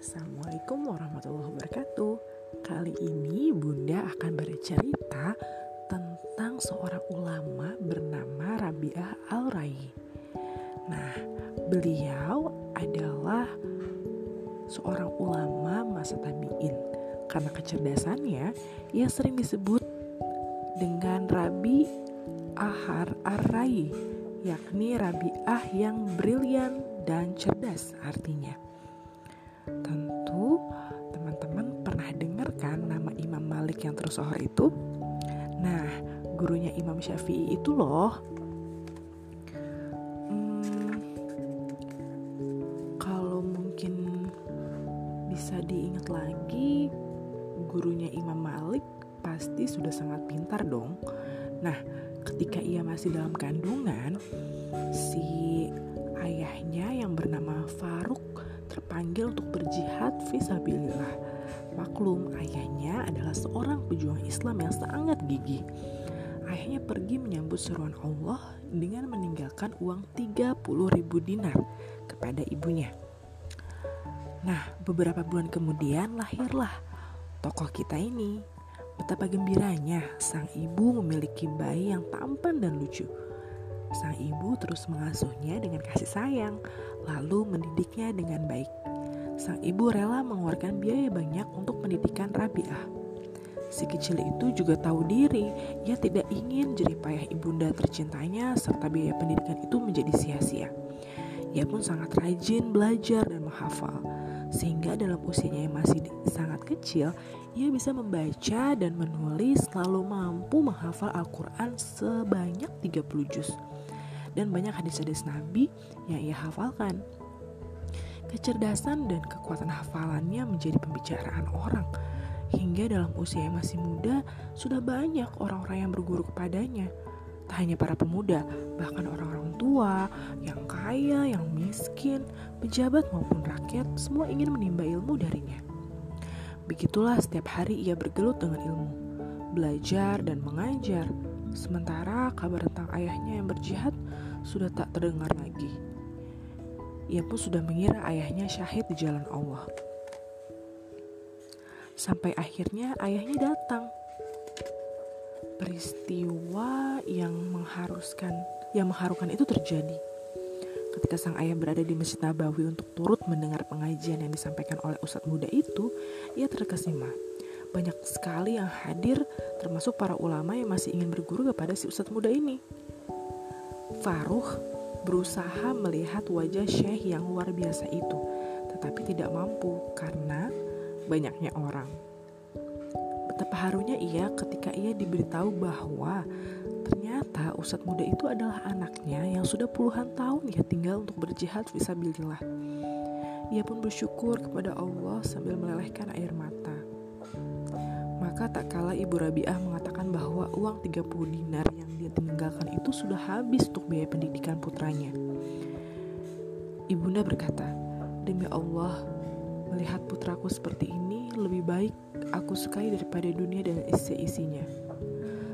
Assalamualaikum warahmatullahi wabarakatuh. Kali ini Bunda akan bercerita tentang seorang ulama bernama Rabi'ah Al-Rai. Nah, beliau adalah seorang ulama masa tabi'in. Karena kecerdasannya, ia sering disebut dengan Rabi Ahar Ar-Rai, yakni Rabi'ah yang brilian dan cerdas artinya. Tentu teman-teman pernah dengar kan nama Imam Malik yang tersohor itu? Nah, gurunya Imam Syafi'i itu loh. Hmm, kalau mungkin bisa diingat lagi, gurunya Imam Malik pasti sudah sangat pintar dong. Nah, ketika ia masih dalam kandungan, si ayahnya yang bernama Faruk terpanggil untuk berjihad visabilillah. Maklum, ayahnya adalah seorang pejuang Islam yang sangat gigih. Ayahnya pergi menyambut seruan Allah dengan meninggalkan uang 30 ribu dinar kepada ibunya. Nah, beberapa bulan kemudian lahirlah tokoh kita ini. Betapa gembiranya sang ibu memiliki bayi yang tampan dan lucu. Sang ibu terus mengasuhnya dengan kasih sayang, lalu mendidiknya dengan baik. Sang ibu rela mengeluarkan biaya banyak untuk pendidikan Rabiah. Si kecil itu juga tahu diri, ia tidak ingin jeripayah ibunda tercintanya serta biaya pendidikan itu menjadi sia-sia. Ia pun sangat rajin belajar dan menghafal, sehingga dalam usianya yang masih sangat kecil, ia bisa membaca dan menulis lalu mampu menghafal Al-Quran sebanyak 30 juz dan banyak hadis-hadis Nabi yang ia hafalkan. Kecerdasan dan kekuatan hafalannya menjadi pembicaraan orang, hingga dalam usia yang masih muda sudah banyak orang-orang yang berguru kepadanya. Tak hanya para pemuda, bahkan orang-orang tua, yang kaya, yang miskin, pejabat maupun rakyat, semua ingin menimba ilmu darinya. Begitulah setiap hari ia bergelut dengan ilmu, belajar dan mengajar, Sementara kabar tentang ayahnya yang berjihad sudah tak terdengar lagi. Ia pun sudah mengira ayahnya syahid di jalan Allah. Sampai akhirnya ayahnya datang. Peristiwa mengharuskan yang mengharukan itu terjadi. Ketika sang ayah berada di Masjid Nabawi untuk turut mendengar pengajian yang disampaikan oleh ustadz muda itu, ia terkesima banyak sekali yang hadir termasuk para ulama yang masih ingin berguru kepada si ustadz muda ini. Faruh berusaha melihat wajah Syekh yang luar biasa itu, tetapi tidak mampu karena banyaknya orang. Betapa harunya ia ketika ia diberitahu bahwa ternyata ustadz muda itu adalah anaknya yang sudah puluhan tahun ia tinggal untuk berjihad visabilillah. Ia pun bersyukur kepada Allah sambil melelehkan air mata. Maka tak kala Ibu Rabiah mengatakan bahwa uang 30 dinar yang dia tinggalkan itu sudah habis untuk biaya pendidikan putranya. Ibunda berkata, Demi Allah, melihat putraku seperti ini lebih baik aku sukai daripada dunia dan isi-isinya.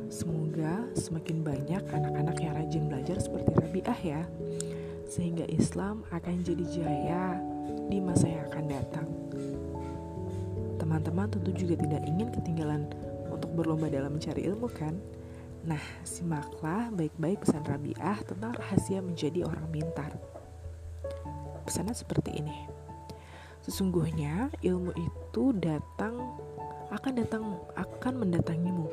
Semoga semakin banyak anak-anak yang rajin belajar seperti Rabiah ya, sehingga Islam akan jadi jaya di masa yang akan datang. Teman-teman tentu juga tidak ingin ketinggalan untuk berlomba dalam mencari ilmu kan? Nah, simaklah baik-baik pesan Rabiah tentang rahasia menjadi orang pintar. Pesannya seperti ini. Sesungguhnya ilmu itu datang akan datang akan mendatangimu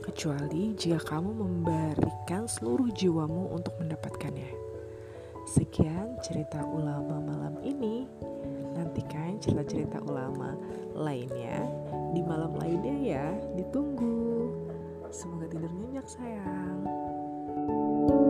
kecuali jika kamu memberikan seluruh jiwamu untuk mendapatkannya. Sekian cerita ulama malam ini. Nantikan cerita-cerita ulama lainnya di malam lainnya ya. Ditunggu. Semoga tidur nyenyak sayang. thank you